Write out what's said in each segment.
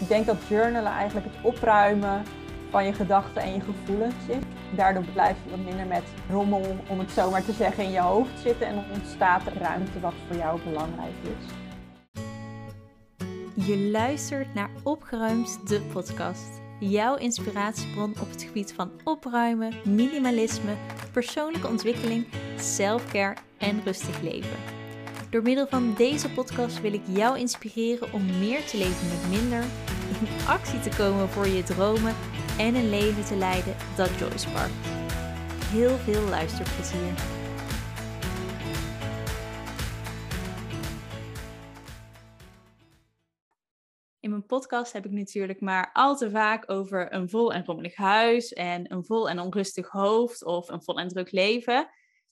Ik denk dat journalen eigenlijk het opruimen van je gedachten en je gevoelens is. Daardoor blijf je wat minder met rommel, om het zo maar te zeggen, in je hoofd zitten en ontstaat ruimte wat voor jou belangrijk is. Je luistert naar Opgeruimd, de podcast. Jouw inspiratiebron op het gebied van opruimen, minimalisme, persoonlijke ontwikkeling, selfcare en rustig leven. Door middel van deze podcast wil ik jou inspireren om meer te leven met minder, in actie te komen voor je dromen en een leven te leiden dat joy sparkt. Heel veel luisterplezier. In mijn podcast heb ik natuurlijk maar al te vaak over een vol en rommelig huis en een vol en onrustig hoofd of een vol en druk leven.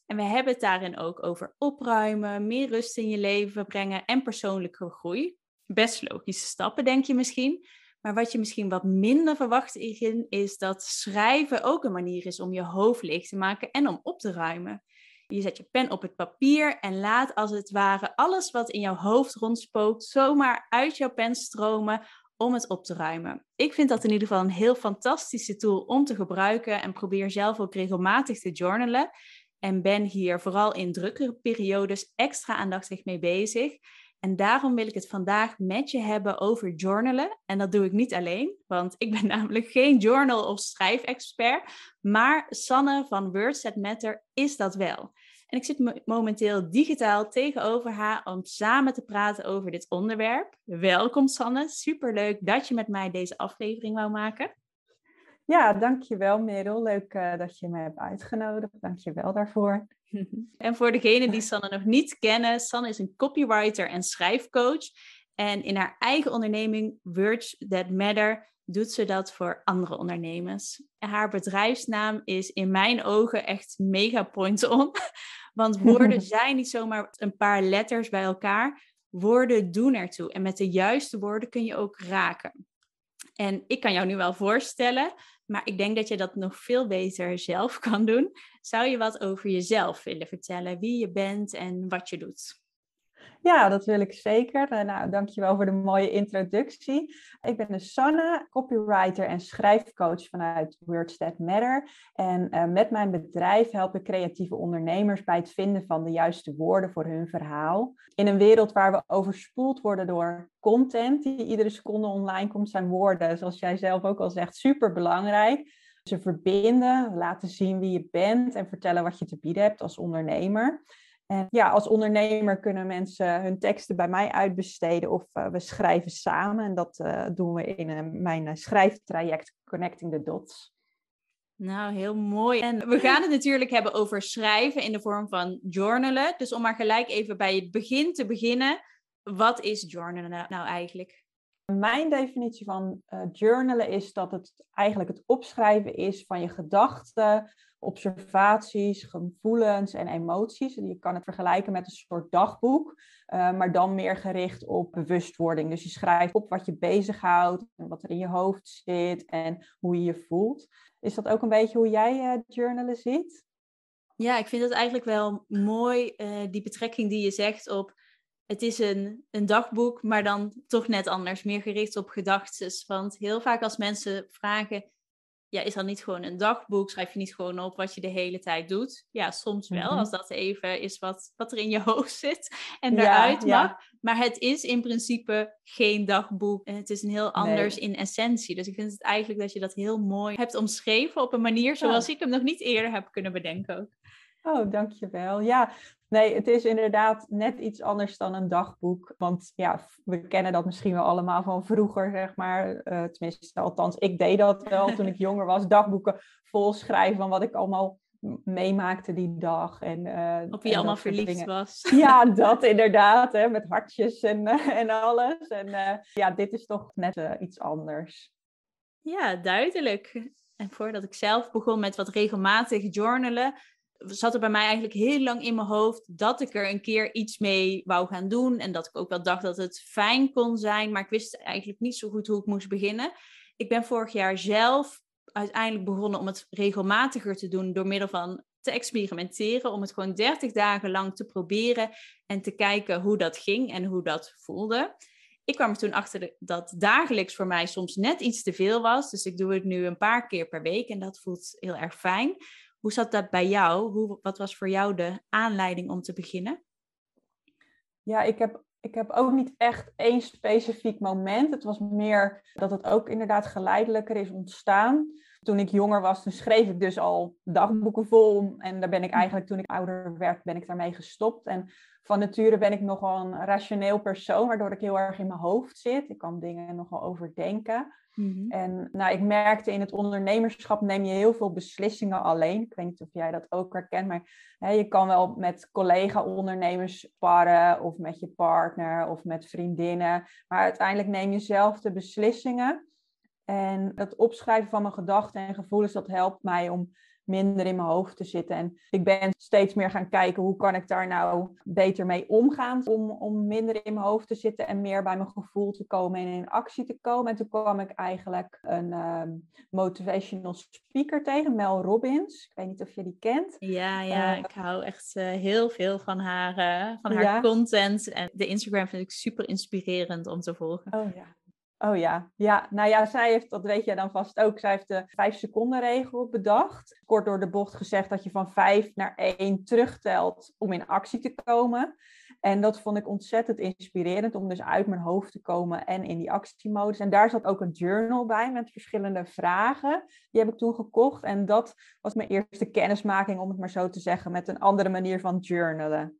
En we hebben het daarin ook over opruimen, meer rust in je leven brengen en persoonlijke groei. Best logische stappen, denk je misschien. Maar wat je misschien wat minder verwacht in is dat schrijven ook een manier is om je hoofd leeg te maken en om op te ruimen. Je zet je pen op het papier en laat als het ware alles wat in jouw hoofd rondspookt zomaar uit jouw pen stromen om het op te ruimen. Ik vind dat in ieder geval een heel fantastische tool om te gebruiken en probeer zelf ook regelmatig te journalen. En ben hier vooral in drukkere periodes extra aandachtig mee bezig. En daarom wil ik het vandaag met je hebben over journalen. En dat doe ik niet alleen, want ik ben namelijk geen journal- of schrijfexpert. Maar Sanne van Words That Matter is dat wel. En ik zit momenteel digitaal tegenover haar om samen te praten over dit onderwerp. Welkom Sanne, superleuk dat je met mij deze aflevering wou maken. Ja, dankjewel Merel. Leuk uh, dat je me hebt uitgenodigd. Dankjewel daarvoor. En voor degenen die Sanne nog niet kennen, Sanne is een copywriter en schrijfcoach. En in haar eigen onderneming Words That Matter doet ze dat voor andere ondernemers. Haar bedrijfsnaam is in mijn ogen echt mega point-on. Want woorden zijn niet zomaar een paar letters bij elkaar. Woorden doen ertoe. En met de juiste woorden kun je ook raken. En ik kan jou nu wel voorstellen maar ik denk dat je dat nog veel beter zelf kan doen. Zou je wat over jezelf willen vertellen? Wie je bent en wat je doet? Ja, dat wil ik zeker. Eh, nou, dankjewel voor de mooie introductie. Ik ben de Sanne, copywriter en schrijfcoach vanuit Words Matter. En uh, met mijn bedrijf help ik creatieve ondernemers bij het vinden van de juiste woorden voor hun verhaal. In een wereld waar we overspoeld worden door content die iedere seconde online komt, zijn woorden, zoals jij zelf ook al zegt, super belangrijk. Ze verbinden, laten zien wie je bent en vertellen wat je te bieden hebt als ondernemer. En ja, als ondernemer kunnen mensen hun teksten bij mij uitbesteden of uh, we schrijven samen. En dat uh, doen we in uh, mijn schrijftraject Connecting the Dots. Nou, heel mooi. En we gaan het natuurlijk hebben over schrijven in de vorm van journalen. Dus om maar gelijk even bij het begin te beginnen. Wat is journalen nou eigenlijk? Mijn definitie van journalen is dat het eigenlijk het opschrijven is van je gedachten, observaties, gevoelens en emoties. Je kan het vergelijken met een soort dagboek, uh, maar dan meer gericht op bewustwording. Dus je schrijft op wat je bezighoudt, en wat er in je hoofd zit en hoe je je voelt. Is dat ook een beetje hoe jij uh, journalen ziet? Ja, ik vind het eigenlijk wel mooi, uh, die betrekking die je zegt op het is een, een dagboek, maar dan toch net anders, meer gericht op gedachten. Want heel vaak als mensen vragen, ja, is dat niet gewoon een dagboek? Schrijf je niet gewoon op wat je de hele tijd doet? Ja, soms wel, mhm. als dat even is wat, wat er in je hoofd zit en eruit mag. Maar het is in principe geen dagboek. Het is een heel anders in essentie. Dus ik vind het eigenlijk dat je dat heel mooi hebt omschreven op een manier zoals ik hem nog niet eerder heb kunnen bedenken ook. Oh, dankjewel. Ja, nee, het is inderdaad net iets anders dan een dagboek. Want ja, we kennen dat misschien wel allemaal van vroeger, zeg maar. Uh, tenminste, althans, ik deed dat wel toen ik jonger was. Dagboeken vol schrijven van wat ik allemaal meemaakte die dag. En, uh, Op wie allemaal verliefd was. Ja, dat inderdaad, hè, met hartjes en, uh, en alles. En ja, dit is toch net iets anders. Ja, duidelijk. En voordat ik zelf begon met wat regelmatig journalen, zat er bij mij eigenlijk heel lang in mijn hoofd dat ik er een keer iets mee wou gaan doen. En dat ik ook wel dacht dat het fijn kon zijn, maar ik wist eigenlijk niet zo goed hoe ik moest beginnen. Ik ben vorig jaar zelf uiteindelijk begonnen om het regelmatiger te doen door middel van te experimenteren, om het gewoon 30 dagen lang te proberen en te kijken hoe dat ging en hoe dat voelde. ik kwam er toen achter dat dagelijks voor mij soms net iets te veel was. Dus ik doe het nu een paar keer per week en dat voelt heel erg fijn. Hoe zat dat bij jou? Hoe, wat was voor jou de aanleiding om te beginnen? Ja, ik heb, ik heb ook niet echt één specifiek moment. Het was meer dat het ook inderdaad geleidelijker is ontstaan. Toen ik jonger was, toen schreef ik dus al dagboeken vol. En daar ben ik eigenlijk, toen ik ouder werd, ben ik daarmee gestopt. En van nature ben ik nogal een rationeel persoon, waardoor ik heel erg in mijn hoofd zit. Ik kan dingen nogal overdenken. Mm En nou, ik merkte in het ondernemerschap neem je heel veel beslissingen alleen. Ik weet niet of jij dat ook herkent, maar hè, je kan wel met collega-ondernemers sparren of met je partner of met vriendinnen. Maar uiteindelijk neem je zelf de beslissingen. En het opschrijven van mijn gedachten en gevoelens, dat helpt mij om minder in mijn hoofd te zitten. En ik ben steeds meer gaan kijken hoe kan ik daar nou beter mee omgaan om, om minder in mijn hoofd te zitten en meer bij mijn gevoel te komen en in actie te komen. En toen kwam ik eigenlijk een ehm, motivational speaker tegen, Mel Robbins. Ik weet niet of je die kent. Ja, ja, uh, ik hou echt uh, heel veel van haar, uh, van haar ja? content. En de Instagram vind ik super inspirerend om te volgen. Oh ja. Oh ja, ja. Nou ja, zij heeft, dat weet jij dan vast ook, zij heeft de vijf seconden regel bedacht. Kort door de bocht gezegd dat je van vijf naar één terugtelt om in actie te komen. En dat vond ik ontzettend inspirerend om dus uit mijn hoofd te komen en in die actiemodus. En daar zat ook een journal bij met verschillende vragen. Die heb ik toen gekocht. En dat was mijn eerste kennismaking, om het maar zo te zeggen, met een andere manier van journalen.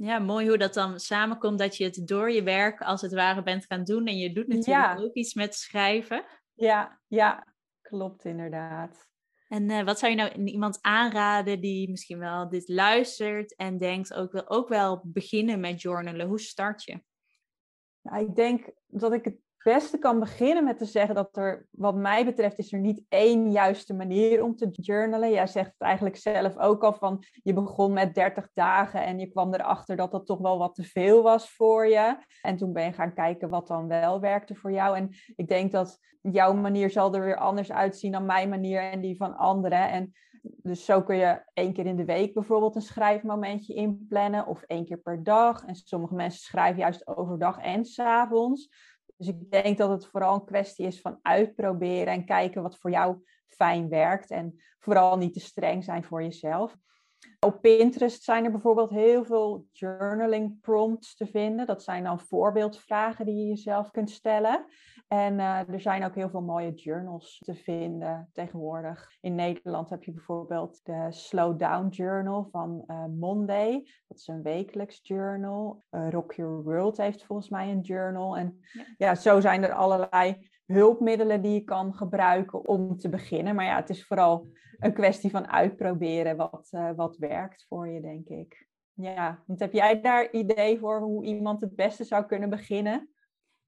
Ja, mooi hoe dat dan samenkomt dat je het door je werk als het ware bent gaan doen. En je doet natuurlijk ook iets met schrijven. Ja, ja, klopt inderdaad. En uh, wat zou je nou iemand aanraden die misschien wel dit luistert en denkt ook wel, ook wel beginnen met journalen? Hoe start je? Nou, ik denk dat ik het beste kan beginnen met te zeggen dat er, wat mij betreft, is er niet één juiste manier om te journalen. Jij zegt het eigenlijk zelf ook al van, je begon met 30 dagen en je kwam erachter dat dat toch wel wat te veel was voor je. En toen ben je gaan kijken wat dan wel werkte voor jou. En ik denk dat jouw manier zal er weer anders uitzien dan mijn manier en die van anderen. En dus zo kun je één keer in de week bijvoorbeeld een schrijfmomentje inplannen of één keer per dag. En sommige mensen schrijven juist overdag en s'avonds. Dus ik denk dat het vooral een kwestie is van uitproberen en kijken wat voor jou fijn werkt. En vooral niet te streng zijn voor jezelf. Op Pinterest zijn er bijvoorbeeld heel veel journaling prompts te vinden. Dat zijn dan voorbeeldvragen die je jezelf kunt stellen. En uh, er zijn ook heel veel mooie journals te vinden tegenwoordig. In Nederland heb je bijvoorbeeld de Slow Down Journal van uh, Monday. Dat is een wekelijks journal. Uh, Rock Your World heeft volgens mij een journal. En ja. ja, zo zijn er allerlei hulpmiddelen die je kan gebruiken om te beginnen. Maar ja, het is vooral een kwestie van uitproberen wat, uh, wat werkt voor je, denk ik. Ja, want heb jij daar idee voor hoe iemand het beste zou kunnen beginnen?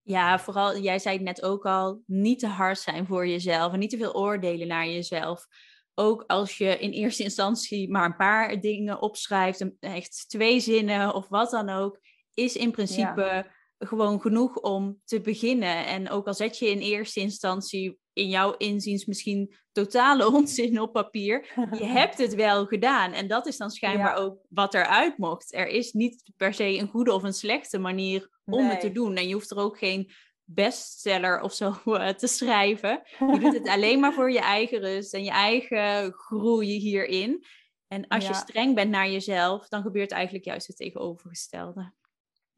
Ja, vooral, jij zei het net ook al, niet te hard zijn voor jezelf en niet te veel oordelen naar jezelf. Ook als je in eerste instantie maar een paar dingen opschrijft, echt twee zinnen of wat dan ook, is in principe gewoon genoeg om te beginnen. En ook al zet je in eerste instantie in jouw inziens misschien totale onzin op papier, je hebt het wel gedaan. En dat is dan schijnbaar ook wat eruit mocht. Er is niet per se een goede of een slechte manier om het te doen. En je hoeft er ook geen bestseller of zo uh, te schrijven. Je doet het alleen maar voor je eigen rust en je eigen groei hierin. En als je streng bent naar jezelf, dan gebeurt eigenlijk juist het tegenovergestelde.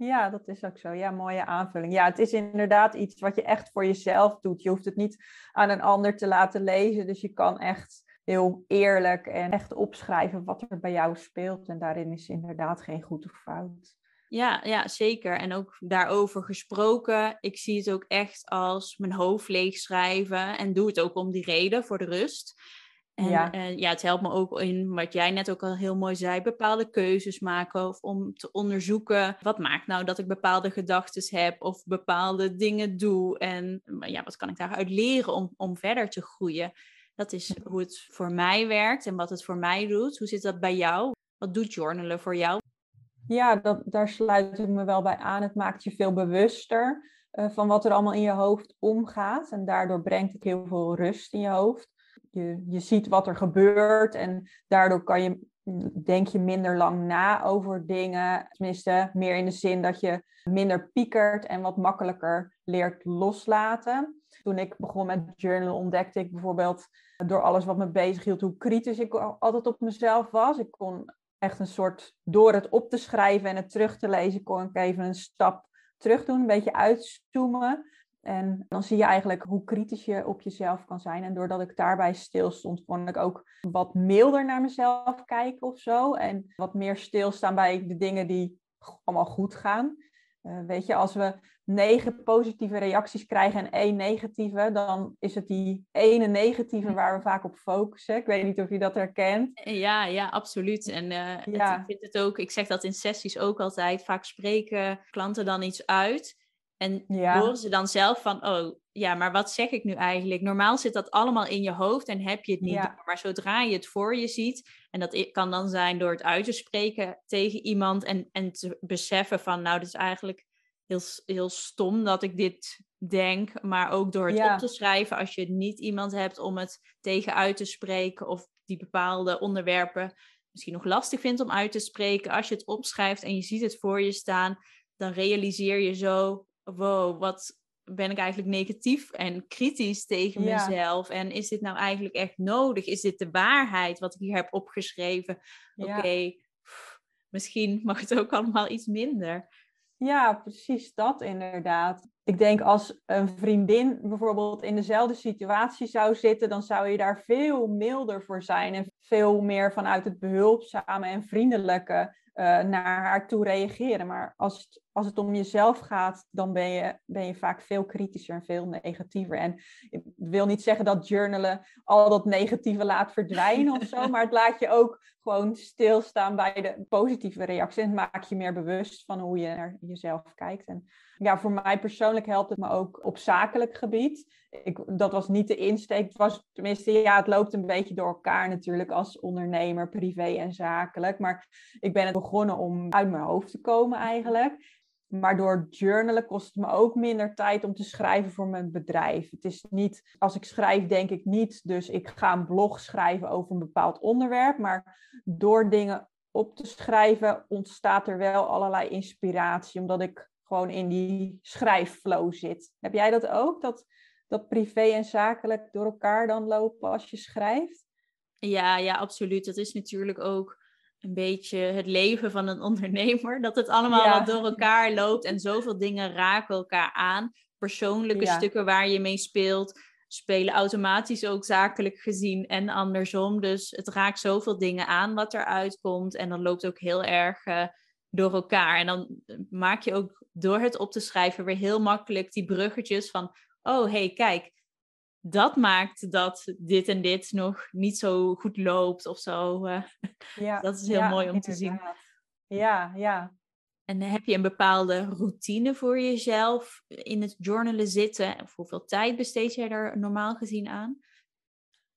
Ja, dat is ook zo. Ja, mooie aanvulling. Ja, het is inderdaad iets wat je echt voor jezelf doet. Je hoeft het niet aan een ander te laten lezen. Dus je kan echt heel eerlijk en echt opschrijven wat er bij jou speelt. En daarin is inderdaad geen goed of fout. Ja, ja, zeker. En ook daarover gesproken. Ik zie het ook echt als mijn hoofd leegschrijven. En doe het ook om die reden, voor de rust. En ja. Uh, ja, het helpt me ook in wat jij net ook al heel mooi zei, bepaalde keuzes maken of om te onderzoeken wat maakt nou dat ik bepaalde gedachten heb of bepaalde dingen doe en ja, wat kan ik daaruit leren om, om verder te groeien. Dat is hoe het voor mij werkt en wat het voor mij doet. Hoe zit dat bij jou? Wat doet journalen voor jou? Ja, dat, daar sluit ik me wel bij aan. Het maakt je veel bewuster uh, van wat er allemaal in je hoofd omgaat. En daardoor brengt het heel veel rust in je hoofd je, je ziet wat er gebeurt en daardoor kan je denk je minder lang na over dingen. Tenminste, meer in de zin dat je minder piekert en wat makkelijker leert loslaten. Toen ik begon met journalen ontdekte ik bijvoorbeeld door alles wat me bezig hield, hoe kritisch ik altijd op mezelf was. Ik kon echt een soort, door het op te schrijven en het terug te lezen, kon ik even een stap terug doen, een beetje uitzoomen. En dan zie je eigenlijk hoe kritisch je op jezelf kan zijn. En doordat ik daarbij stilstond, kon ik ook wat milder naar mezelf kijken of zo. En wat meer stilstaan bij de dingen die allemaal goed gaan. Uh, weet je, als we negen positieve reacties krijgen en één negatieve, dan is het die ene negatieve hm. waar we vaak op focussen. Ik weet niet of je dat herkent. Ja, ja, absoluut. En uh, ja. ik vind het ook, ik zeg dat in sessies ook altijd, vaak spreken klanten dan iets uit. En ja. horen ze dan zelf van, oh ja, maar wat zeg ik nu eigenlijk? Normaal zit dat allemaal in je hoofd en heb je het niet. Ja. Maar zodra je het voor je ziet, en dat kan dan zijn door het uit te spreken tegen iemand en, en te beseffen van, nou, dit is eigenlijk heel, heel stom dat ik dit denk, maar ook door het op te schrijven als je niet iemand hebt om het tegen uit te spreken of die bepaalde onderwerpen misschien nog lastig vindt om uit te spreken. Als je het opschrijft en je ziet het voor je staan, dan realiseer je zo, wow, wat ben ik eigenlijk negatief en kritisch tegen mezelf? En is dit nou eigenlijk echt nodig? Is dit de waarheid wat ik hier heb opgeschreven? Oké, misschien mag het ook allemaal iets minder. Ja, precies dat inderdaad. Ik denk als een vriendin bijvoorbeeld in dezelfde situatie zou zitten, dan zou je daar veel milder voor zijn en veel meer vanuit het behulpzame en vriendelijke uh, naar haar toe reageren. Maar als het, als het om jezelf gaat, dan ben je, ben je vaak veel kritischer en veel negatiever. En ik wil niet zeggen dat journalen al dat negatieve laat verdwijnen of zo, maar het laat je ook gewoon stilstaan bij de positieve reacties. En het maakt je meer bewust van hoe je naar jezelf kijkt. En ja, voor mij persoonlijk helpt het me ook op zakelijk gebied. Ik, dat was niet de insteek. Het was tenminste, ja, het loopt een beetje door elkaar natuurlijk als ondernemer, privé en zakelijk. Maar ik ben het begonnen om uit mijn hoofd te komen eigenlijk. Maar door journalen kost het me ook minder tijd om te schrijven voor mijn bedrijf. Het is niet, als ik schrijf, denk ik niet, dus ik ga een blog schrijven over een bepaald onderwerp. Maar door dingen op te schrijven ontstaat er wel allerlei inspiratie, omdat ik gewoon in die schrijfflow zit. Heb jij dat ook? Dat, dat privé en zakelijk door elkaar dan lopen als je schrijft? Ja, ja, absoluut. Dat is natuurlijk ook een beetje het leven van een ondernemer. Dat het allemaal wat door elkaar loopt en zoveel dingen raken elkaar aan. Persoonlijke stukken waar je mee speelt, spelen automatisch ook zakelijk gezien en andersom. Dus het raakt zoveel dingen aan wat eruit komt. En dan loopt ook heel erg uh, door elkaar. En dan maak je ook door het op te schrijven weer heel makkelijk die bruggetjes van, oh hey, kijk, dat maakt dat dit en dit nog niet zo goed loopt of zo. Eh. Ja, dat is heel mooi om te zien. Ja, ja. En heb je een bepaalde routine voor jezelf in het journalen zitten? Of hoeveel tijd besteed jij er normaal gezien aan?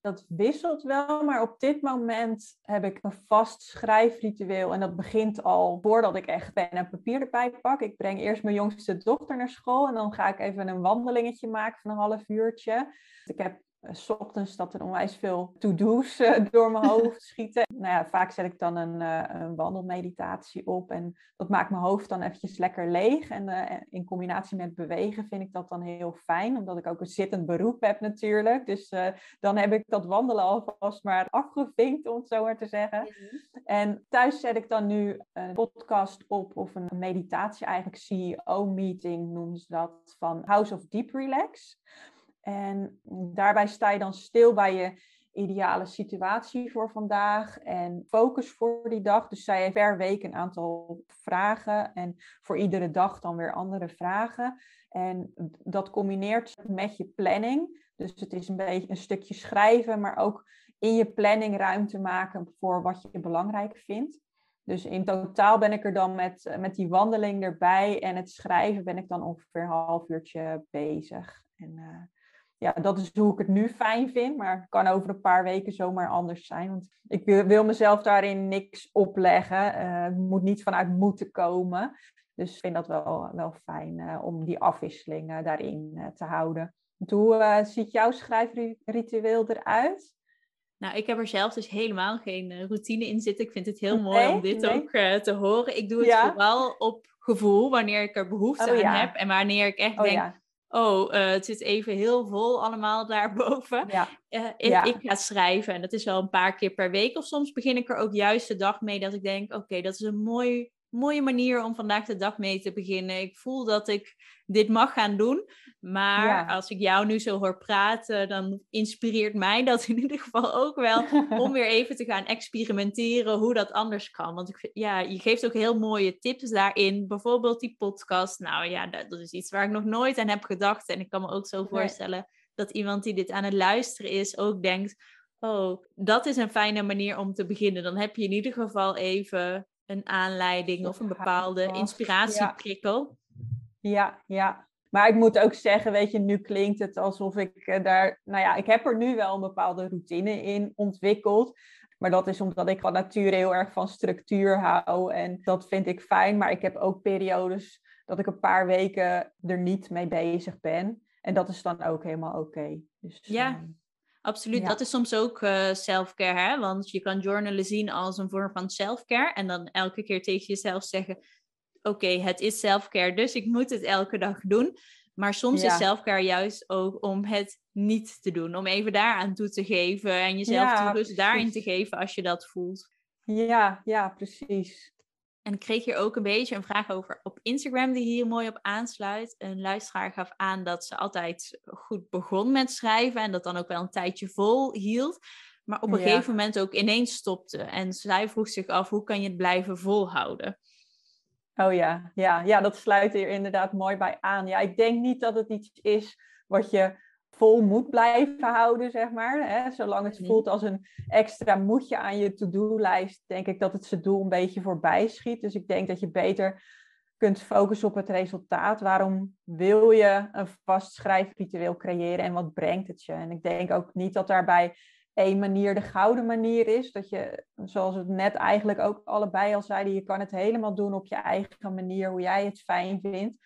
Dat wisselt wel, maar op dit moment heb ik een vast schrijfritueel. En dat begint al voordat ik echt pen en papier erbij pak. Ik breng eerst mijn jongste dochter naar school en dan ga ik even een wandelingetje maken van een half uurtje. Ik heb s ochtends dat er onwijs veel to-do's uh, door mijn hoofd schieten. nou ja, vaak zet ik dan een, uh, een, wandelmeditatie op en dat maakt mijn hoofd dan eventjes lekker leeg. En in combinatie met bewegen vind ik dat dan heel fijn, omdat ik ook een zittend beroep heb natuurlijk. Dus dan heb ik dat wandelen alvast maar afgevinkt, om het zo maar te zeggen. Mhm. En thuis zet ik dan nu een podcast op of een meditatie, eigenlijk CEO-meeting noemen ze dat, van House of Deep Relax. En daarbij sta je dan stil bij je ideale situatie voor vandaag en focus voor die dag. Dus zij heeft per week een aantal vragen en voor iedere dag dan weer andere vragen. En dat combineert met je planning. Dus het is een beetje een stukje schrijven, maar ook in je planning ruimte maken voor wat je belangrijk vindt. Dus in totaal ben ik er dan met, met die wandeling erbij en het schrijven ben ik dan ongeveer een half uurtje bezig. En uh, ja, dat is hoe ik het nu fijn vind, maar het kan over een paar weken zomaar anders zijn. Want ik wil, wil mezelf daarin niks opleggen. Uh, het moet niet vanuit moeten komen. Dus ik vind dat wel, wel fijn uh, om die afwisseling daarin te houden. hoe ziet jouw schrijfritueel eruit? Nou, ik heb er zelf dus helemaal geen eh, routine in zitten. Ik vind het heel mooi om dit ook uh, te horen. Ik doe het vooral op gevoel, wanneer ik er behoefte oh, aan heb. En wanneer ik echt oh, denk, oh, uh, het zit even heel vol allemaal daarboven. Ja. Ik, ik, ga schrijven en dat is wel een paar keer per week. Of soms begin ik er ook juist de dag mee dat ik denk, oké, dat is een mooi mooie manier om vandaag de dag mee te beginnen. Ik voel dat ik dit mag gaan doen. Maar als ik jou nu zo hoor praten, dan inspireert mij dat in ieder geval ook wel om weer even te gaan experimenteren hoe dat anders kan. Want ik vind, ja, je geeft ook heel mooie tips daarin. Bijvoorbeeld die podcast. Nou ja, dat, is iets waar ik nog nooit aan heb gedacht. En ik kan me ook zo voorstellen dat iemand die dit aan het luisteren is ook denkt. Oh, dat is een fijne manier om te beginnen. Dan heb je in ieder geval even een aanleiding of een bepaalde inspiratieprikkel. Ja, ja. Maar ik moet ook zeggen, weet je, nu klinkt het alsof ik eh, daar, nou ja, ik heb er nu wel een bepaalde routine in ontwikkeld. Maar dat is omdat ik van nature heel erg van structuur hou. En dat vind ik fijn. Maar ik heb ook periodes dat ik een paar weken er niet mee bezig ben. En dat is dan ook helemaal oké. Dus, ja, ehm, Absoluut, dat is soms ook uh, self-care, hè? want je kan journalen zien als een vorm van self-care en dan elke keer tegen jezelf zeggen, oké, het is self-care, dus ik moet het elke dag doen. Maar soms is self-care juist ook om het niet te doen, om even daaraan toe te geven en jezelf ja, rust daarin te geven als je dat voelt. Ja, ja, precies. En ik kreeg hier ook een beetje een vraag over op Instagram die hier mooi op aansluit. Een luisteraar gaf aan dat ze altijd goed begon met schrijven en dat dan ook wel een tijdje vol hield. Maar op een gegeven moment ook ineens stopte. En zij vroeg zich af, hoe kan je het blijven volhouden? Oh ja, ja, ja, dat sluit hier inderdaad mooi bij aan. Ja, ik denk niet dat het iets is wat je vol moet blijven houden, zeg maar. Hè? Zolang het mhm. voelt als een extra moedje aan je to-do-lijst, denk ik dat het zijn doel een beetje voorbij schiet. Dus ik denk dat je beter kunt focussen op het resultaat. Waarom wil je een vast schrijfritueel creëren en wat brengt het je? En ik denk ook niet dat daarbij één manier de gouden manier is. Dat je, zoals we het net eigenlijk ook allebei al zeiden, je kan het helemaal doen op je eigen manier, hoe jij het fijn vindt.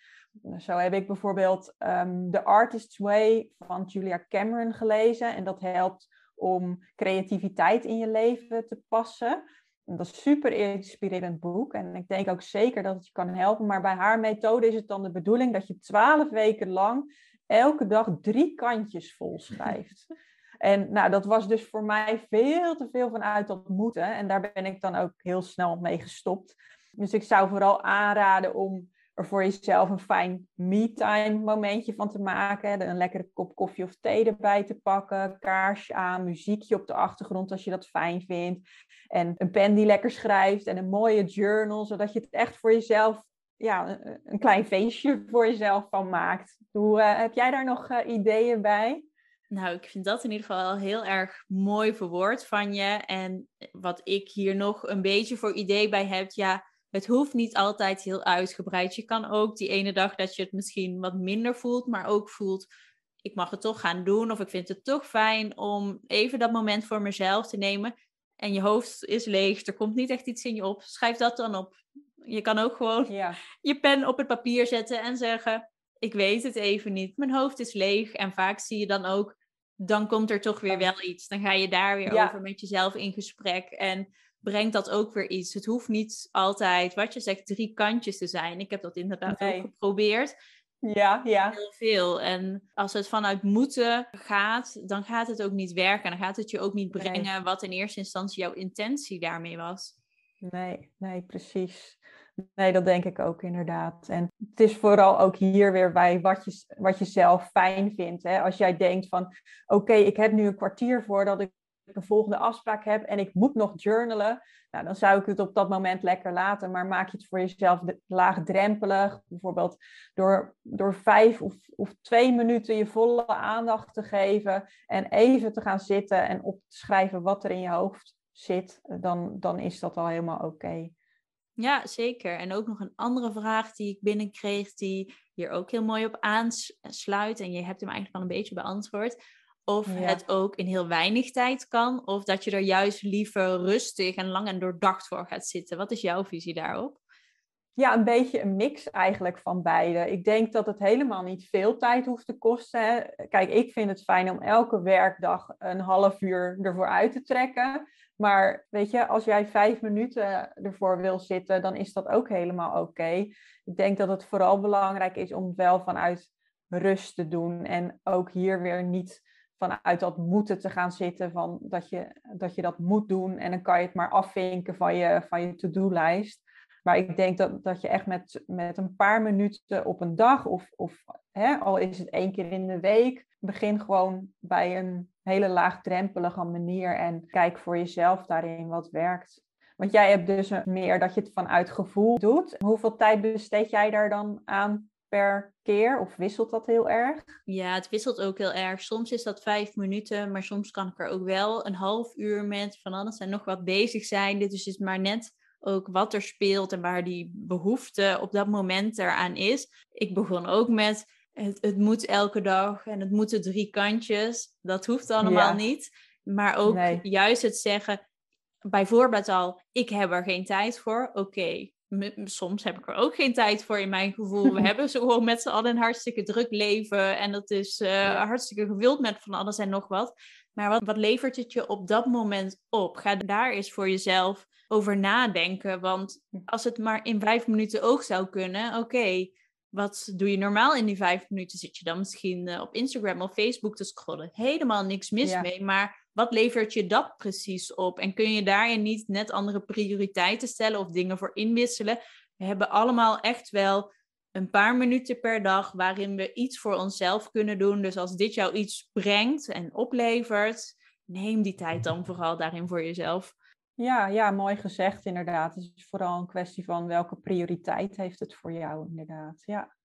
Zo heb ik bijvoorbeeld um, The Artist's Way van Julia Cameron gelezen. En dat helpt om creativiteit in je leven te passen. En dat is een super inspirerend boek. En ik denk ook zeker dat het je kan helpen. Maar bij haar methode is het dan de bedoeling dat je twaalf weken lang elke dag drie kantjes vol schrijft. En nou, dat was dus voor mij veel te veel vanuit dat moeten. En daar ben ik dan ook heel snel mee gestopt. Dus ik zou vooral aanraden om er voor jezelf een fijn me-time momentje van te maken. Een lekkere kop koffie of thee erbij te pakken. Kaarsje aan, muziekje op de achtergrond als je dat fijn vindt. En een pen die lekker schrijft en een mooie journal, zodat je het echt voor jezelf, ja, een klein feestje voor jezelf van maakt. Hoe, uh, heb jij daar nog uh, ideeën bij? Nou, ik vind dat in ieder geval heel erg mooi verwoord van je. En wat ik hier nog een beetje voor idee bij heb, ja, het hoeft niet altijd heel uitgebreid. Je kan ook die ene dag dat je het misschien wat minder voelt, maar ook voelt, ik mag het toch gaan doen. Of ik vind het toch fijn om even dat moment voor mezelf te nemen. En je hoofd is leeg, er komt niet echt iets in je op. Schrijf dat dan op. Je kan ook gewoon ja. je pen op het papier zetten en zeggen, ik weet het even niet. Mijn hoofd is leeg. En vaak zie je dan ook, dan komt er toch weer wel iets. Dan ga je daar weer over met jezelf in gesprek. En brengt dat ook weer iets. Het hoeft niet altijd, wat je zegt, drie kantjes te zijn. Ik heb dat inderdaad ook geprobeerd. Ja, ja. Heel veel. En als het vanuit moeten gaat, dan gaat het ook niet werken. Dan gaat het je ook niet brengen wat in eerste instantie jouw intentie daarmee was. Nee, nee, precies. Nee, dat denk ik ook inderdaad. En het is vooral ook hier weer bij wat je, wat je zelf fijn vindt. Hè? Als jij denkt van, oké, ik heb nu een kwartier voordat ik een volgende afspraak heb en ik moet nog journalen, nou, dan zou ik het op dat moment lekker laten. Maar maak je het voor jezelf laagdrempelig, bijvoorbeeld door, door vijf of, of twee minuten je volle aandacht te geven en even te gaan zitten en op te schrijven wat er in je hoofd zit, dan, dan is dat al helemaal oké. Ja, zeker. En ook nog een andere vraag die ik binnenkreeg, die hier ook heel mooi op aansluit. En je hebt hem eigenlijk al een beetje beantwoord. Of het ook in heel weinig tijd kan, of dat je er juist liever rustig en lang en doordacht voor gaat zitten. Wat is jouw visie daarop? Ja, een beetje een mix eigenlijk van beide. Ik denk dat het helemaal niet veel tijd hoeft te kosten. Hè. Kijk, ik vind het fijn om elke werkdag een half uur ervoor uit te trekken. Maar weet je, als jij vijf minuten ervoor wil zitten, dan is dat ook helemaal oké. Ik denk dat het vooral belangrijk is om het wel vanuit rust te doen. En ook hier weer niet vanuit dat moeten te gaan zitten, van dat, je, dat je dat moet doen. En dan kan je het maar afvinken van je, van je to-do-lijst. Maar ik denk dat, dat je echt met, met een paar minuten op een dag, of, of hè, al is het één keer in de week, begin gewoon bij een hele laagdrempelige manier en kijk voor jezelf daarin wat werkt. Want jij hebt dus meer dat je het vanuit gevoel doet. Hoeveel tijd besteed jij daar dan aan per keer? Of wisselt dat heel erg? Ja, het wisselt ook heel erg. Soms is dat vijf minuten, maar soms kan ik er ook wel een half uur met van alles en nog wat bezig zijn. Dit is dus maar net ook wat er speelt en waar die behoefte op dat moment eraan is. Ik begon ook met het, het moet elke dag en het moeten drie kantjes. Dat hoeft allemaal niet. Maar ook juist het zeggen, bijvoorbeeld al, ik heb er geen tijd voor. Oké, soms heb ik er ook geen tijd voor in mijn gevoel. We hebben zo gewoon met z'n allen een hartstikke druk leven. En dat is uh, hartstikke gevuld met van alles en nog wat. Maar wat, wat levert het je op dat moment op? Ga daar eens voor jezelf over nadenken. Want als het maar in vijf minuten ook zou kunnen, oké. wat doe je normaal in die vijf minuten? Zit je dan misschien eh, op Instagram of Facebook te scrollen? Helemaal niks mis mee, maar wat levert je dat precies op? En kun je daarin niet net andere prioriteiten stellen of dingen voor inwisselen? We hebben allemaal echt wel een paar minuten per dag waarin we iets voor onszelf kunnen doen. Dus als dit jou iets brengt en oplevert, neem die tijd dan vooral daarin voor jezelf. Ja, ja, mooi gezegd inderdaad. Het is vooral een kwestie van welke prioriteit heeft het voor jou inderdaad. Ja.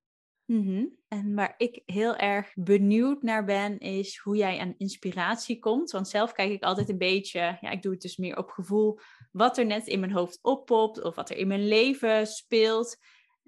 Mhm. En waar ik heel erg benieuwd naar ben, is hoe jij aan inspiratie komt. Want zelf kijk ik altijd een beetje, ja, ik doe het dus meer op gevoel, wat er net in mijn hoofd oppopt of wat er in mijn leven speelt.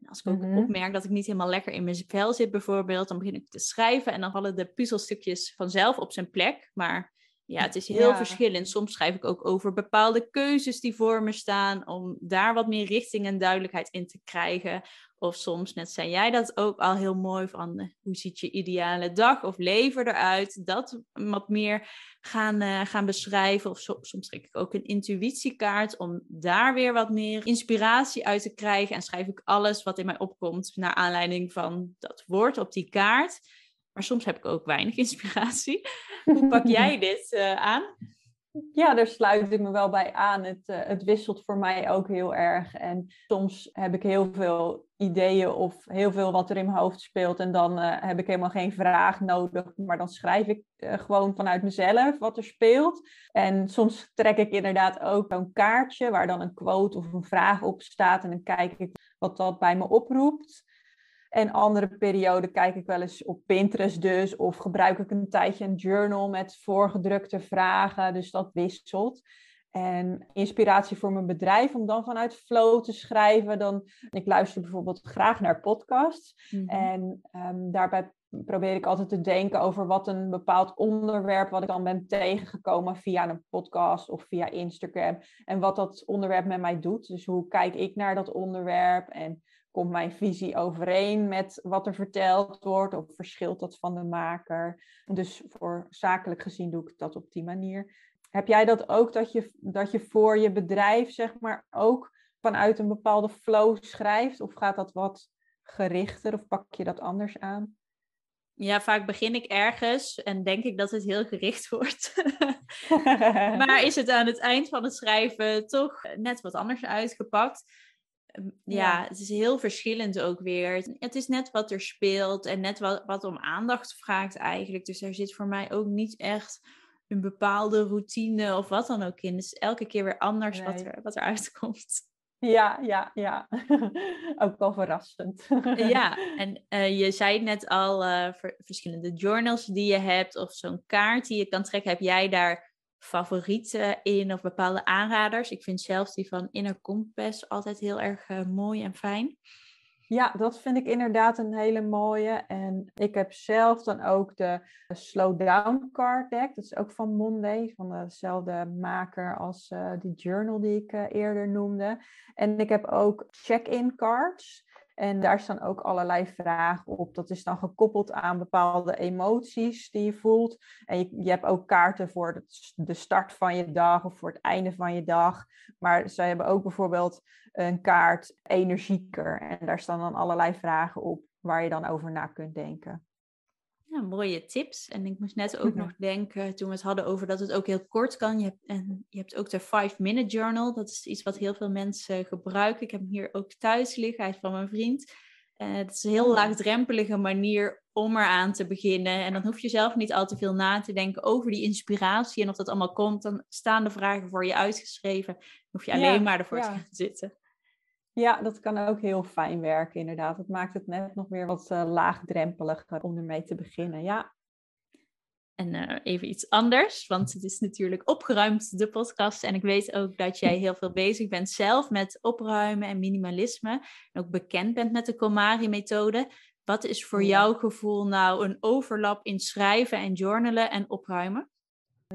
En als ik ook mhm. opmerk dat ik niet helemaal lekker in mijn vel zit, bijvoorbeeld, dan begin ik te schrijven en dan vallen de puzzelstukjes vanzelf op zijn plek. Maar ja, het is heel verschillend. Soms schrijf ik ook over bepaalde keuzes die voor me staan, om daar wat meer richting en duidelijkheid in te krijgen. Of soms, net zei jij dat ook al heel mooi, van eh, hoe ziet je ideale dag of leven eruit? Dat wat meer gaan, uh, gaan beschrijven. Of soms trek ik ook een intuïtiekaart om daar weer wat meer inspiratie uit te krijgen. En schrijf ik alles wat in mij opkomt naar aanleiding van dat woord op die kaart. Maar soms heb ik ook weinig inspiratie. Hoe pak jij dit uh, aan? Ja, daar sluit ik me wel bij aan. Het, uh, het wisselt voor mij ook heel erg. En soms heb ik heel veel ideeën of heel veel wat er in mijn hoofd speelt. En dan uh, heb ik helemaal geen vraag nodig. Maar dan schrijf ik gewoon vanuit mezelf wat er speelt. En soms trek ik inderdaad ook een kaartje waar dan een quote of een vraag op staat. En dan kijk ik wat dat bij me oproept. En andere perioden kijk ik wel eens op Pinterest dus. Of gebruik ik een tijdje een journal met voorgedrukte vragen. Dus dat wisselt. En inspiratie voor mijn bedrijf om dan vanuit flow te schrijven. Dan, ik luister bijvoorbeeld graag naar podcasts. Mhm. En um, daarbij probeer ik altijd te denken over wat een bepaald onderwerp, wat ik dan ben tegengekomen via een podcast of via Instagram. En wat dat onderwerp met mij doet. Dus hoe kijk ik naar dat onderwerp en komt mijn visie overeen met wat er verteld wordt of verschilt dat van de maker? Dus voor zakelijk gezien doe ik dat op die manier. Heb jij dat ook dat je, dat je voor je bedrijf zeg maar ook vanuit een bepaalde flow schrijft of gaat dat wat gerichter of pak je dat anders aan? Ja, vaak begin ik ergens en denk ik dat het heel gericht wordt. maar is het aan het eind van het schrijven toch net wat anders uitgepakt? Ehm, ja, het is heel verschillend ook weer. Het is net wat er speelt en net wat, wat om aandacht vraagt eigenlijk. Dus er zit voor mij ook niet echt een bepaalde routine of wat dan ook in. Dus elke keer weer anders wat, er, wat er uitkomt. Ja, ja, ja. ook wel verrassend. ja, en uh, je zei net al, uh, verschillende journals die je hebt of zo'n kaart die je kan trekken. Heb jij daar favorieten in of bepaalde aanraders? Ik vind zelfs die van Inner Compass altijd heel erg uh, mooi en fijn. Ja, dat vind ik inderdaad een hele mooie. En ik heb zelf dan ook de Slow Down Card Deck. Dat is ook van Monday, van dezelfde maker als uh, die journal die ik eerder noemde. En ik heb ook check-in cards. En daar staan ook allerlei vragen op. Dat is dan gekoppeld aan bepaalde emoties die je voelt. En je, je hebt ook kaarten voor de start van je dag of voor het einde van je dag. Maar ze hebben ook bijvoorbeeld een kaart energieker. En daar staan dan allerlei vragen op waar je dan over na kunt denken. Ja, mooie tips. En ik moest net ook nog denken, toen we het hadden over dat het ook heel kort kan. Je hebt, en je hebt ook de 5-minute journal. Dat is iets wat heel veel mensen gebruiken. Ik heb hem hier ook thuis liggen. Hij is van mijn vriend. Uh, het is een heel oh. laagdrempelige manier om eraan te beginnen. En dan hoef je zelf niet al te veel na te denken over die inspiratie. En of dat allemaal komt, dan staan de vragen voor je uitgeschreven. Dan hoef je alleen maar ervoor te gaan zitten. Ja, dat kan ook heel fijn werken, inderdaad. Het maakt het net nog weer wat uh, laagdrempeliger om ermee te beginnen. Ja. En uh, even iets anders, want het is natuurlijk opgeruimd, de podcast. En ik weet ook dat jij heel veel bezig bent zelf met opruimen en minimalisme. En ook bekend bent met de Komari-methode. Wat is voor jouw gevoel nou een overlap in schrijven en journalen en opruimen?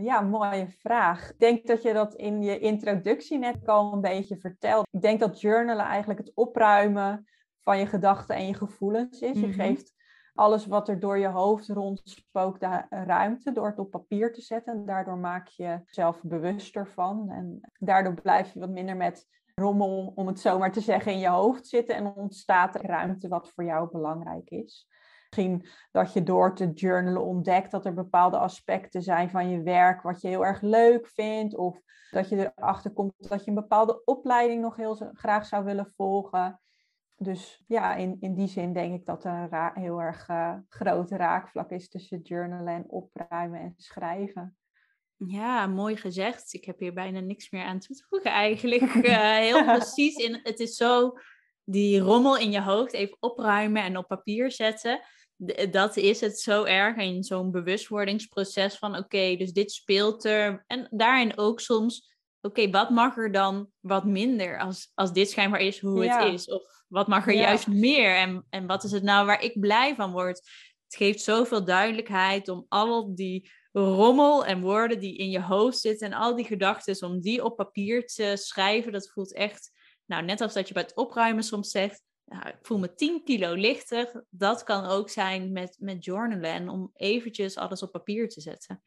Ja, mooie vraag. Ik denk dat je dat in je introductie net al een beetje vertelt. Ik denk dat journalen eigenlijk het opruimen van je gedachten en je gevoelens is. Je mhm. geeft alles wat er door je hoofd rondspookt de ruimte door het op papier te zetten. Daardoor maak je jezelf bewuster van. En daardoor blijf je wat minder met rommel, om het zo maar te zeggen, in je hoofd zitten. En ontstaat er ruimte wat voor jou belangrijk is. Misschien dat je door te journalen ontdekt dat er bepaalde aspecten zijn van je werk wat je heel erg leuk vindt. Of dat je erachter komt dat je een bepaalde opleiding nog heel graag zou willen volgen. Dus ja, in, in die zin denk ik dat er een heel erg uh, groot raakvlak is tussen journalen en opruimen en schrijven. Ja, mooi gezegd. Ik heb hier bijna niks meer aan toe te voegen eigenlijk. Uh, heel precies. In, het is zo die rommel in je hoofd even opruimen en op papier zetten dat is het zo erg in zo'n bewustwordingsproces van oké, dus dit speelt er. En daarin ook soms, oké, wat mag er dan wat minder als, als dit schijnbaar is hoe het is? Of wat mag er juist meer? En, en wat is het nou waar ik blij van word? Het geeft zoveel duidelijkheid om al die rommel en woorden die in je hoofd zitten en al die gedachten, om die op papier te schrijven. Dat voelt echt, nou, net als dat je bij het opruimen soms zegt, nou, ik voel me 10 kilo lichter. Dat kan ook zijn met, met journalen en om eventjes alles op papier te zetten.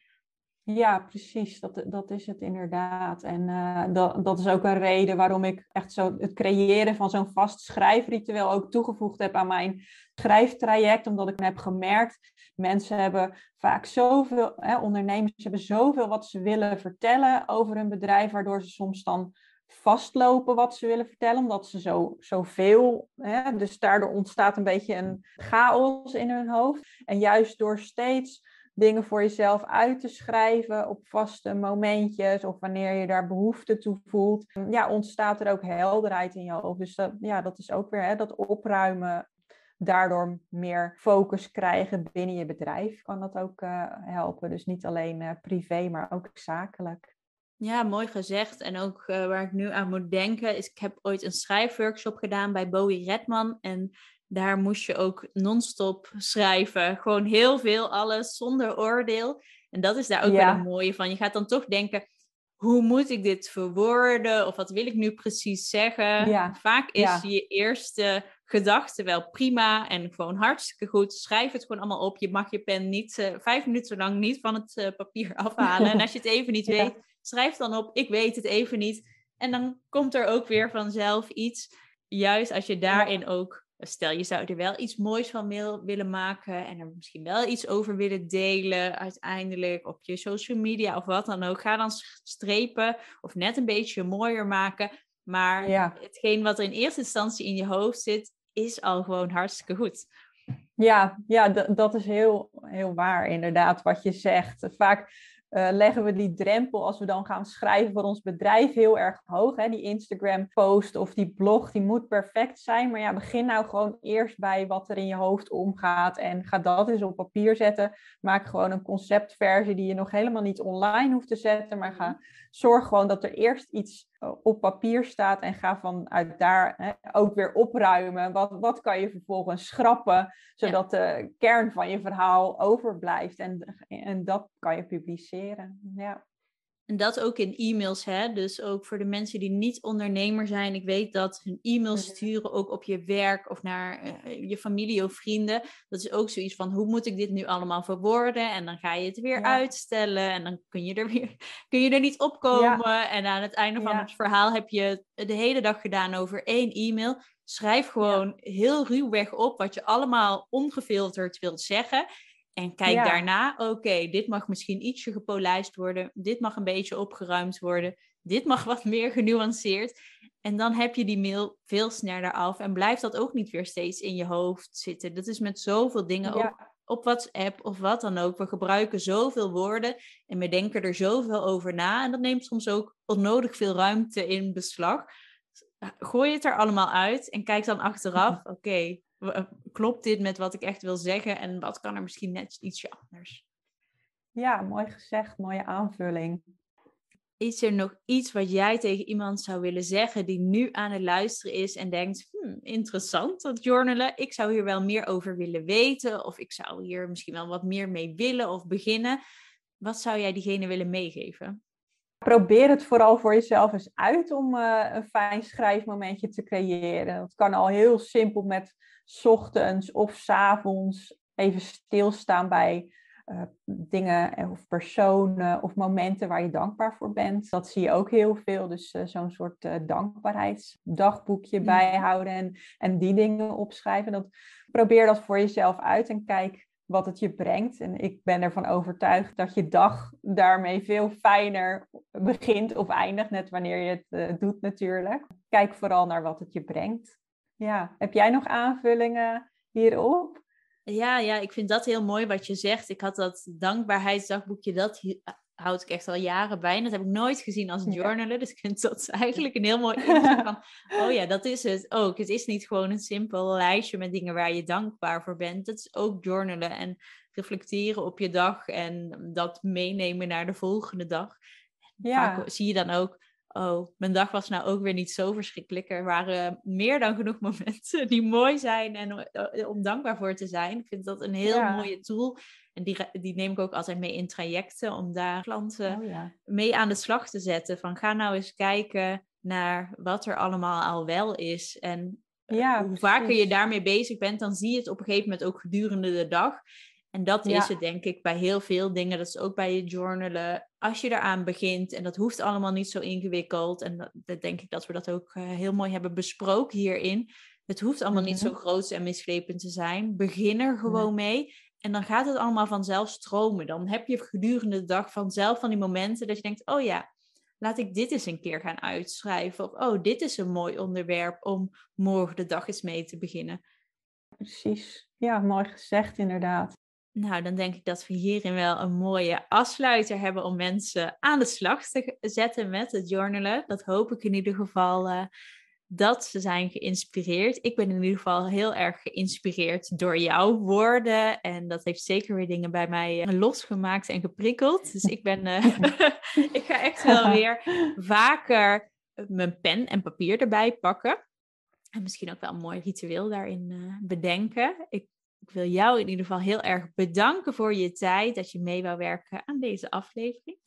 Ja, precies. Dat, dat is het inderdaad. En uh, dat, dat is ook een reden waarom ik echt zo het creëren van zo'n vast schrijfritueel ook toegevoegd heb aan mijn schrijftraject. Omdat ik heb gemerkt, mensen hebben vaak zoveel, hè, ondernemers hebben zoveel wat ze willen vertellen over hun bedrijf, waardoor ze soms dan vastlopen wat ze willen vertellen, omdat ze zo, zoveel. Hè, dus daardoor ontstaat een beetje een chaos in hun hoofd. En juist door steeds dingen voor jezelf uit te schrijven op vaste momentjes of wanneer je daar behoefte toe voelt, ja, ontstaat er ook helderheid in je hoofd. Dus dat, ja, dat is ook weer hè, dat opruimen. Daardoor meer focus krijgen binnen je bedrijf kan dat ook uh, helpen. Dus niet alleen uh, privé, maar ook zakelijk. Ja, mooi gezegd. En ook uh, waar ik nu aan moet denken, is ik heb ooit een schrijfworkshop gedaan bij Bowie Redman. En daar moest je ook non-stop schrijven. Gewoon heel veel, alles zonder oordeel. En dat is daar ook wel een mooie van. Je gaat dan toch denken, hoe moet ik dit verwoorden? Of wat wil ik nu precies zeggen? Ja. Vaak is je eerste gedachte wel prima en gewoon hartstikke goed. Schrijf het gewoon allemaal op. Je mag je pen niet uh, vijf minuten lang niet van het uh, papier afhalen. en als je het even niet weet, schrijf dan op, ik weet het even niet. En dan komt er ook weer vanzelf iets. Juist als je daarin ook, stel je zou er wel iets moois van willen maken en er misschien wel iets over willen delen uiteindelijk op je social media of wat dan ook. Ga dan strepen of net een beetje mooier maken. Maar hetgeen wat er in eerste instantie in je hoofd zit, is al gewoon hartstikke goed. Ja, ja dat is heel, heel waar inderdaad wat je zegt. Vaak uh, leggen we die drempel als we dan gaan schrijven voor ons bedrijf heel erg hoog. Hè? Die Instagram post of die blog, die moet perfect zijn. Maar ja, begin nou gewoon eerst bij wat er in je hoofd omgaat en ga dat eens op papier zetten. Maak gewoon een conceptversie die je nog helemaal niet online hoeft te zetten, maar ga zorg gewoon dat er eerst iets op papier staat en ga vanuit daar hè, ook weer opruimen. Wat, wat kan je vervolgens schrappen, zodat de kern van je verhaal overblijft en, en dat kan je publiceren. Ja. En dat ook in e-mails, hè? Dus ook voor de mensen die niet ondernemer zijn. Ik weet dat hun e-mails mhm. sturen ook op je werk of naar eh, je familie of vrienden. Dat is ook zoiets van, hoe moet ik dit nu allemaal verwoorden? En dan ga je het weer uitstellen en dan kun je er weer kun je er niet opkomen. En aan het einde van het verhaal heb je de hele dag gedaan over één e-mail. Schrijf gewoon heel ruwweg op wat je allemaal ongefilterd wilt zeggen. En kijk daarna, oké, dit mag misschien ietsje gepolijst worden. Dit mag een beetje opgeruimd worden. Dit mag wat meer genuanceerd. En dan heb je die mail veel sneller af. En blijft dat ook niet weer steeds in je hoofd zitten. Dat is met zoveel dingen ook op WhatsApp of wat dan ook. We gebruiken zoveel woorden en we denken er zoveel over na. En dat neemt soms ook onnodig veel ruimte in beslag. Gooi het er allemaal uit en kijk dan achteraf, oké, klopt dit met wat ik echt wil zeggen en wat kan er misschien net ietsje anders? Ja, mooi gezegd, mooie aanvulling. Is er nog iets wat jij tegen iemand zou willen zeggen die nu aan het luisteren is en denkt, hmm, interessant dat journalen, ik zou hier wel meer over willen weten of ik zou hier misschien wel wat meer mee willen of beginnen. Wat zou jij diegene willen meegeven? Probeer het vooral voor jezelf eens uit om uh, een fijn schrijfmomentje te creëren. Dat kan al heel simpel met ochtends of s avonds even stilstaan bij uh, dingen of personen of momenten waar je dankbaar voor bent. Dat zie je ook heel veel. Dus uh, zo'n soort uh, dankbaarheidsdagboekje mm. bijhouden en, en die dingen opschrijven. Dat, probeer dat voor jezelf uit en kijk wat het je brengt. En ik ben ervan overtuigd dat je dag daarmee veel fijner begint of eindigt, net wanneer je het doet natuurlijk. Kijk vooral naar wat het je brengt. Ja, heb jij nog aanvullingen hierop? Ja, ja, ik vind dat heel mooi wat je zegt. Ik had dat dankbaarheidsdagboekje, dat houd ik echt al jaren bij. En dat heb ik nooit gezien als journalen. Dus ik vind dat eigenlijk een heel mooi inzicht van... oh ja, dat is het ook. Het is niet gewoon een simpel lijstje met dingen waar je dankbaar voor bent. Het is ook journalen en reflecteren op je dag... en dat meenemen naar de volgende dag. Ja. Vaak zie je dan ook oh, mijn dag was nou ook weer niet zo verschrikkelijk. Er waren meer dan genoeg momenten die mooi zijn en eh, om dankbaar voor te zijn. Ik vind dat een heel mooie tool. En die, die neem ik ook altijd mee in trajecten om daar klanten oh, mee aan de slag te zetten. Van ga nou eens kijken naar wat er allemaal al wel is. En eh, hoe vaker je daarmee bezig bent, dan zie je het op een gegeven moment ook gedurende de dag. En dat is het denk ik bij heel veel dingen. Dat is ook bij je journalen. Als je eraan begint, en dat hoeft allemaal niet zo ingewikkeld. En dat, denk ik dat we dat ook eh, heel mooi hebben besproken hierin. Het hoeft allemaal niet zo mhm. groot en misgrepen te zijn. Begin er gewoon mee. En dan gaat het allemaal vanzelf stromen. Dan heb je gedurende de dag vanzelf van die momenten dat je denkt: oh ja, laat ik dit eens een keer gaan uitschrijven. Of oh, dit is een mooi onderwerp om morgen de dag eens mee te beginnen. Precies. Ja, mooi gezegd inderdaad. Nou, dan denk ik dat we hierin wel een mooie afsluiter hebben om mensen aan de slag te zetten met het journalen. Dat hoop ik in ieder geval uh, dat ze zijn geïnspireerd. Ik ben in ieder geval heel erg geïnspireerd door jouw woorden. En dat heeft zeker weer dingen bij mij uh, losgemaakt en geprikkeld. Dus ik ben, uh, ik ga echt wel weer vaker mijn pen en papier erbij pakken. En misschien ook wel een mooi ritueel daarin bedenken. Ik ik wil jou in ieder geval heel erg bedanken voor je tijd dat je mee wou werken aan deze aflevering.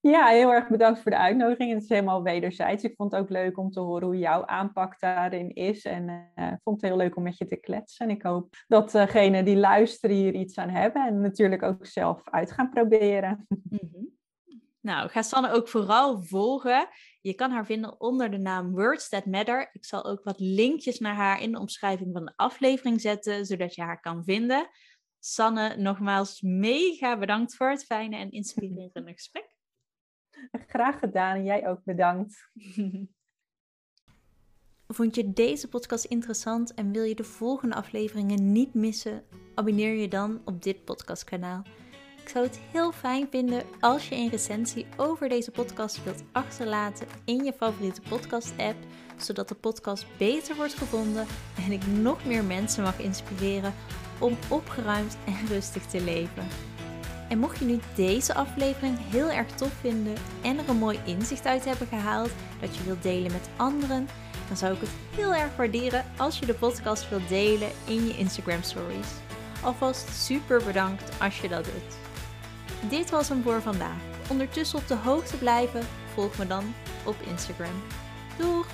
Ja, heel erg bedankt voor de uitnodiging. Het is helemaal wederzijds. Ik vond het ook leuk om te horen hoe jouw aanpak daarin is. En uh, vond het heel leuk om met je te kletsen. En ik hoop dat degenen die luisteren hier iets aan hebben. En natuurlijk ook zelf uit gaan proberen. Mm Nou, ga Sanne ook vooral volgen. Je kan haar vinden onder de naam Words That Matter. Ik zal ook wat linkjes naar haar in de omschrijving van de aflevering zetten, zodat je haar kan vinden. Sanne, nogmaals mega bedankt voor het fijne en inspirerende gesprek. Graag gedaan jij ook bedankt. Vond je deze podcast interessant en wil je de volgende afleveringen niet missen? Abonneer je dan op dit podcastkanaal. Ik zou het heel fijn vinden als je een recensie over deze podcast wilt achterlaten in je favoriete podcast-app, zodat de podcast beter wordt gevonden en ik nog meer mensen mag inspireren om opgeruimd en rustig te leven. En mocht je nu deze aflevering heel erg tof vinden en er een mooi inzicht uit hebben gehaald dat je wilt delen met anderen, dan zou ik het heel erg waarderen als je de podcast wilt delen in je Instagram stories. Alvast super bedankt als je dat doet. Dit was hem voor vandaag. Ondertussen op de hoogte blijven, volg me dan op Instagram. Doeg!